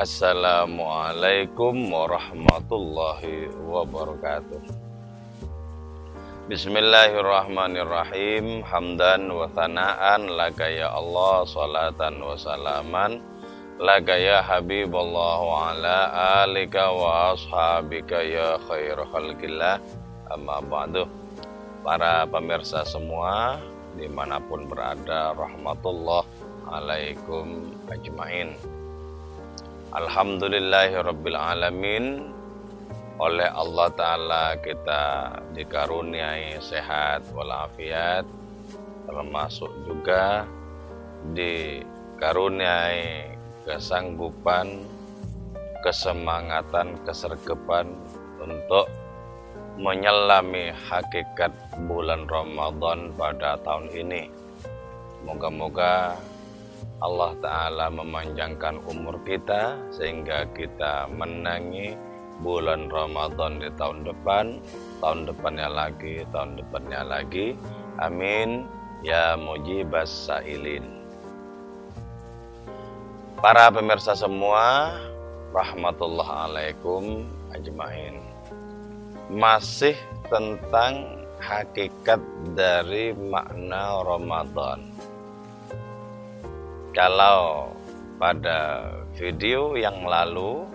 Assalamualaikum warahmatullahi wabarakatuh. Bismillahirrahmanirrahim. Hamdan wa thana'an Laka ya Allah Salatan wa salaman. Laka ya Habibullah Wa ala alika wa ashabika Ya khair khalqillah. Amma ba'du. Para pemirsa semua Di mana pun berada Rahmatullah Alaikum ajmain Alhamdulillahirabbil alamin. Oleh Allah Ta'ala kita dikaruniai sehat walafiat termasuk juga dikaruniai kesanggupan kesemangatan kesergepan untuk menyelami hakikat bulan Ramadan pada tahun ini. Moga-moga Allah Ta'ala memanjangkan umur kita sehingga kita menangi bulan Ramadan di tahun depan, tahun depannya lagi, tahun depannya lagi. Amin. Ya mujibas sailin. Para pemirsa semua, rahmatullah alaikum ajmain. Masih tentang hakikat dari makna Ramadan kalau pada video yang lalu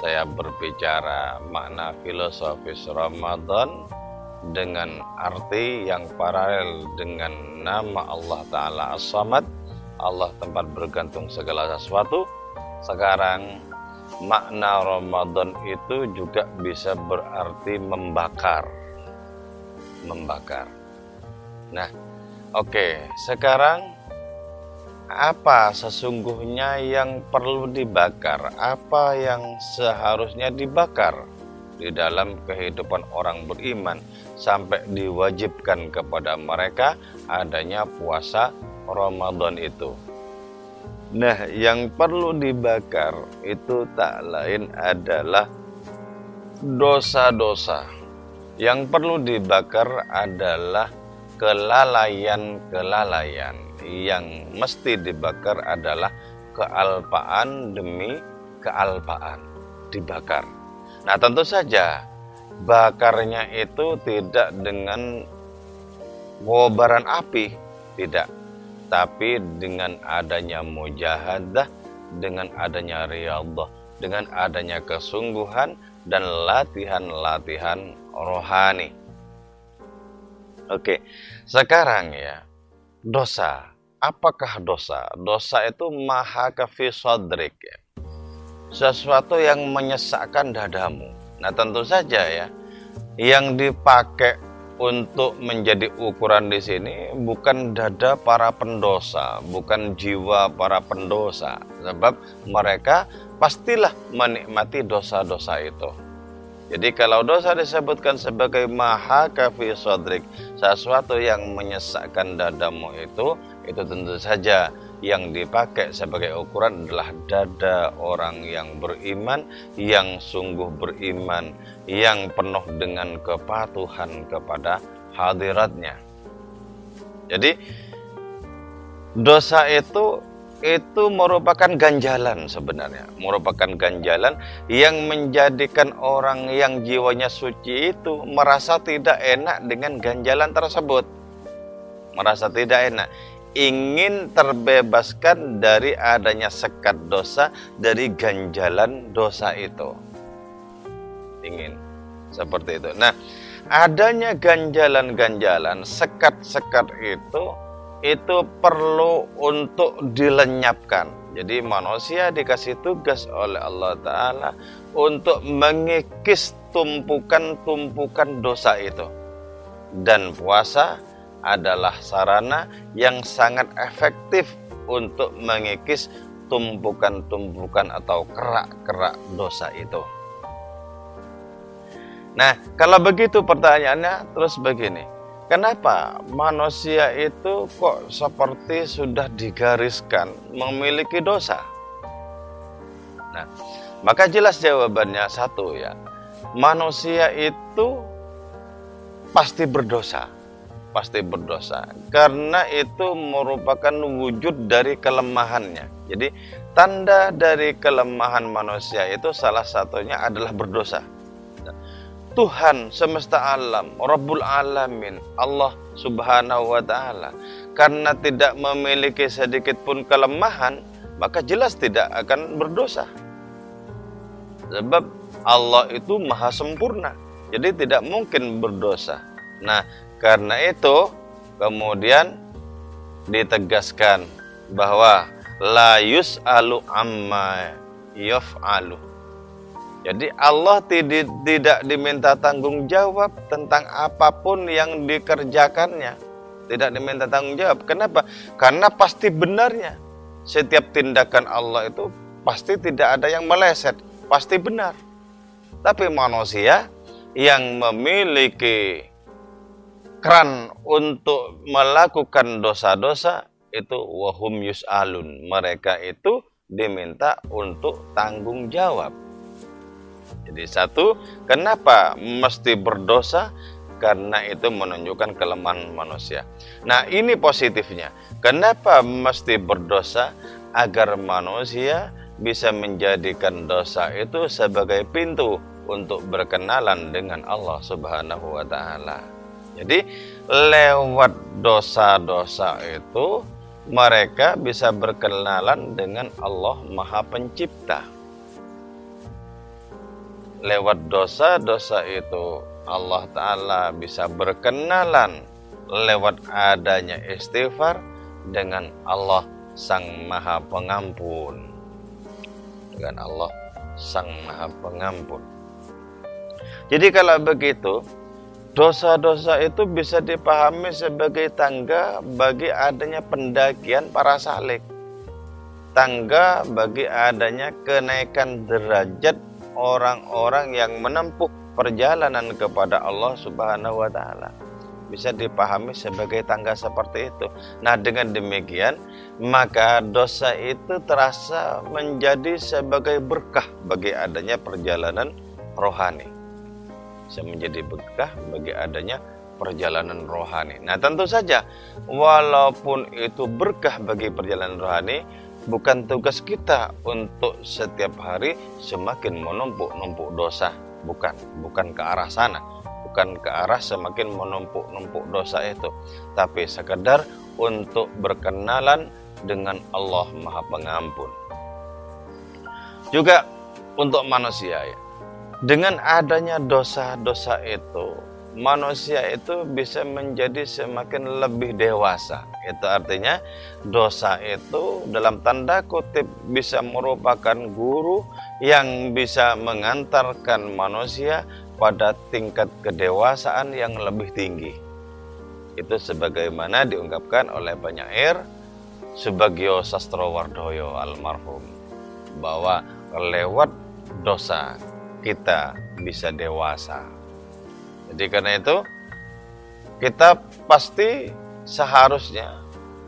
saya berbicara makna filosofis Ramadan dengan arti yang paralel dengan nama Allah Ta'ala As-Samad. Allah tempat bergantung segala sesuatu. Sekarang makna Ramadan itu juga bisa berarti membakar. Membakar. Nah oke. Okay, sekarang apa sesungguhnya yang perlu dibakar, apa yang seharusnya dibakar di dalam kehidupan orang beriman sampai diwajibkan kepada mereka adanya puasa Ramadan itu. Nah, yang perlu dibakar itu tak lain adalah dosa-dosa. Yang perlu dibakar adalah kelalaian-kelalaian yang mesti dibakar adalah kealpaan demi kealpaan dibakar. Nah, tentu saja bakarnya itu tidak dengan kobaran api, tidak. Tapi dengan adanya mujahadah, dengan adanya riyadhah, dengan adanya kesungguhan dan latihan-latihan rohani. Oke, sekarang ya, dosa apakah dosa? Dosa itu maha kafisodrik ya. Sesuatu yang menyesakkan dadamu. Nah tentu saja ya, yang dipakai untuk menjadi ukuran di sini bukan dada para pendosa, bukan jiwa para pendosa, sebab mereka pastilah menikmati dosa-dosa itu. Jadi kalau dosa disebutkan sebagai maha kafi sodrik, sesuatu yang menyesakkan dadamu itu, itu tentu saja yang dipakai sebagai ukuran adalah dada orang yang beriman, yang sungguh beriman, yang penuh dengan kepatuhan kepada hadiratnya. Jadi dosa itu itu merupakan ganjalan sebenarnya, merupakan ganjalan yang menjadikan orang yang jiwanya suci itu merasa tidak enak dengan ganjalan tersebut. Merasa tidak enak, ingin terbebaskan dari adanya sekat dosa dari ganjalan dosa itu. Ingin seperti itu. Nah, adanya ganjalan-ganjalan, sekat-sekat itu itu perlu untuk dilenyapkan. Jadi manusia dikasih tugas oleh Allah Ta'ala untuk mengikis tumpukan-tumpukan dosa itu. Dan puasa adalah sarana yang sangat efektif untuk mengikis tumpukan-tumpukan atau kerak-kerak dosa itu. Nah, kalau begitu pertanyaannya terus begini Kenapa manusia itu kok seperti sudah digariskan memiliki dosa? Nah, maka jelas jawabannya satu ya. Manusia itu pasti berdosa. Pasti berdosa. Karena itu merupakan wujud dari kelemahannya. Jadi tanda dari kelemahan manusia itu salah satunya adalah berdosa. Tuhan semesta alam, Rabbul Alamin, Allah Subhanahu wa taala karena tidak memiliki sedikit pun kelemahan, maka jelas tidak akan berdosa. Sebab Allah itu maha sempurna, jadi tidak mungkin berdosa. Nah, karena itu kemudian ditegaskan bahwa la yus'alu amma yaf'alu jadi Allah tidak, tidak diminta tanggung jawab tentang apa pun yang dikerjakannya. Tidak diminta tanggung jawab. Kenapa? Karena pasti benarnya. Setiap tindakan Allah itu pasti tidak ada yang meleset. Pasti benar. Tapi manusia yang memiliki keran untuk melakukan dosa-dosa itu wahum yus'alun. Mereka itu diminta untuk tanggung jawab. Jadi satu, kenapa mesti berdosa? Karena itu menunjukkan kelemahan manusia. Nah ini positifnya. Kenapa mesti berdosa? Agar manusia bisa menjadikan dosa itu sebagai pintu untuk berkenalan dengan Allah Subhanahu wa taala. Jadi lewat dosa-dosa itu mereka bisa berkenalan dengan Allah Maha Pencipta lewat dosa-dosa itu Allah Ta'ala bisa berkenalan lewat adanya istighfar dengan Allah Sang Maha Pengampun. Dengan Allah Sang Maha Pengampun. Jadi kalau begitu dosa-dosa itu bisa dipahami sebagai tangga bagi adanya pendakian para salik. Tangga bagi adanya kenaikan derajat orang-orang yang menempuh perjalanan kepada Allah Subhanahu wa taala. Bisa dipahami sebagai tangga seperti itu. Nah, dengan demikian, maka dosa itu terasa menjadi sebagai berkah bagi adanya perjalanan rohani. Bisa menjadi berkah bagi adanya perjalanan rohani. Nah, tentu saja walaupun itu berkah bagi perjalanan rohani, bukan tugas kita untuk setiap hari semakin menumpuk-numpuk dosa. Bukan bukan ke arah sana. Bukan ke arah semakin menumpuk-numpuk dosa itu. Tapi sekedar untuk berkenalan dengan Allah Maha Pengampun. Juga untuk manusia ya. Dengan adanya dosa-dosa itu manusia itu bisa menjadi semakin lebih dewasa. Itu artinya dosa itu dalam tanda kutip bisa merupakan guru yang bisa mengantarkan manusia pada tingkat kedewasaan yang lebih tinggi. Itu sebagaimana diungkapkan oleh penyair Subagio Sastrowardoyo almarhum bahwa lewat dosa kita bisa dewasa. Jadi karena itu kita pasti seharusnya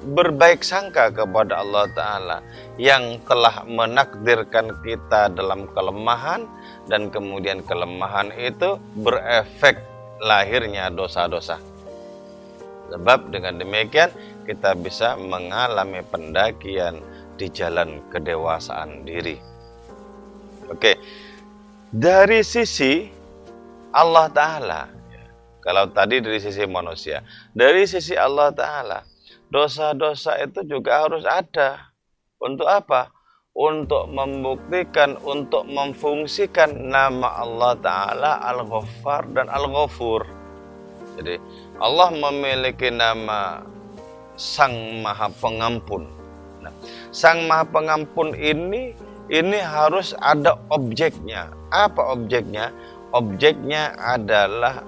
berbaik sangka kepada Allah Ta'ala yang telah menakdirkan kita dalam kelemahan dan kemudian kelemahan itu berefek lahirnya dosa-dosa. Sebab dengan demikian kita bisa mengalami pendakian di jalan kedewasaan diri. Oke, dari sisi Allah Ta'ala. Kalau tadi dari sisi manusia. Dari sisi Allah Ta'ala. Dosa-dosa itu juga harus ada. Untuk apa? Untuk membuktikan, untuk memfungsikan nama Allah Ta'ala Al-Ghaffar dan Al-Ghafur. Jadi Allah memiliki nama Sang Maha Pengampun. Nah, Sang Maha Pengampun ini ini harus ada objeknya. Apa objeknya? Objeknya adalah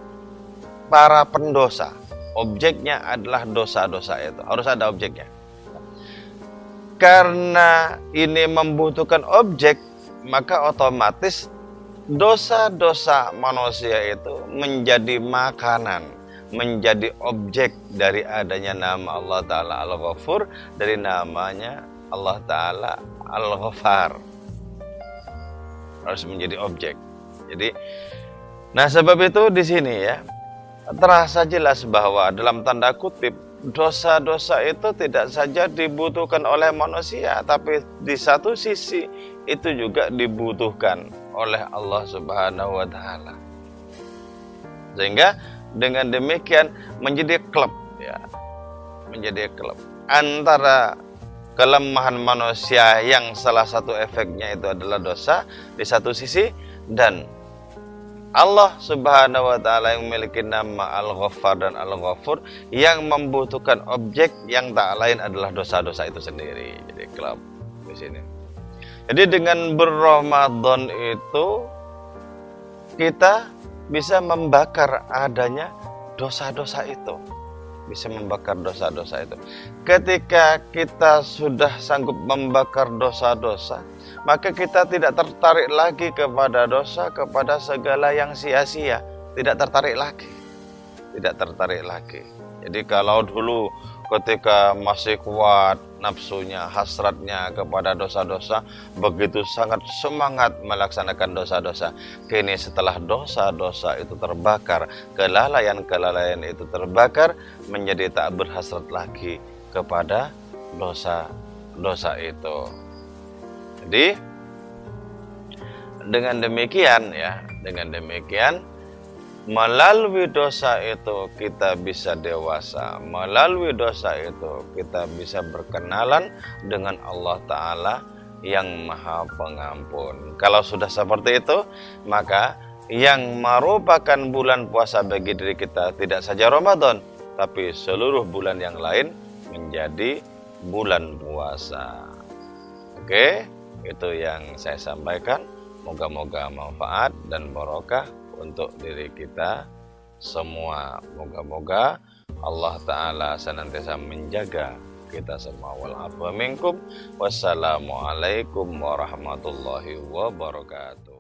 para pendosa. Objeknya adalah dosa-dosa itu. Harus ada objeknya. Karena ini membutuhkan objek, maka otomatis dosa-dosa manusia itu menjadi makanan, menjadi objek dari adanya nama Allah Ta'ala Al-Ghafur, dari namanya Allah Ta'ala Al-Ghafar. Harus menjadi objek. Jadi Nah, sebab itu di sini ya terasa jelas bahwa dalam tanda kutip dosa-dosa itu tidak saja dibutuhkan oleh manusia, tapi di satu sisi itu juga dibutuhkan oleh Allah Subhanahu wa taala. Sehingga dengan demikian menjadi klub ya. Menjadi klub antara kelemahan manusia yang salah satu efeknya itu adalah dosa di satu sisi dan Allah Subhanahu wa taala yang memiliki nama Al-Ghaffar dan Al-Ghafur yang membutuhkan objek yang tak lain adalah dosa-dosa itu sendiri. Jadi klub di sini. Jadi dengan berramadan itu kita bisa membakar adanya dosa-dosa itu. Bisa membakar dosa-dosa itu. Ketika kita sudah sanggup membakar dosa-dosa, maka kita tidak tertarik lagi kepada dosa, kepada segala yang sia-sia, tidak tertarik lagi. Tidak tertarik lagi. Jadi kalau dulu ketika masih kuat nafsunya, hasratnya kepada dosa-dosa, begitu sangat semangat melaksanakan dosa-dosa. Kini setelah dosa-dosa itu terbakar, kelalaian-kelalaian itu terbakar, menjadi tak berhasrat lagi kepada dosa-dosa itu. Jadi dengan demikian ya, dengan demikian melalui dosa itu kita bisa dewasa, melalui dosa itu kita bisa berkenalan dengan Allah taala yang Maha Pengampun. Kalau sudah seperti itu, maka yang merupakan bulan puasa bagi diri kita tidak saja Ramadan, tapi seluruh bulan yang lain menjadi bulan puasa. Oke? itu yang saya sampaikan moga-moga manfaat dan barokah untuk diri kita semua. Moga-moga Allah Ta'ala senantiasa menjaga kita semua. Wal minkum. Wassalamualaikum warahmatullahi wabarakatuh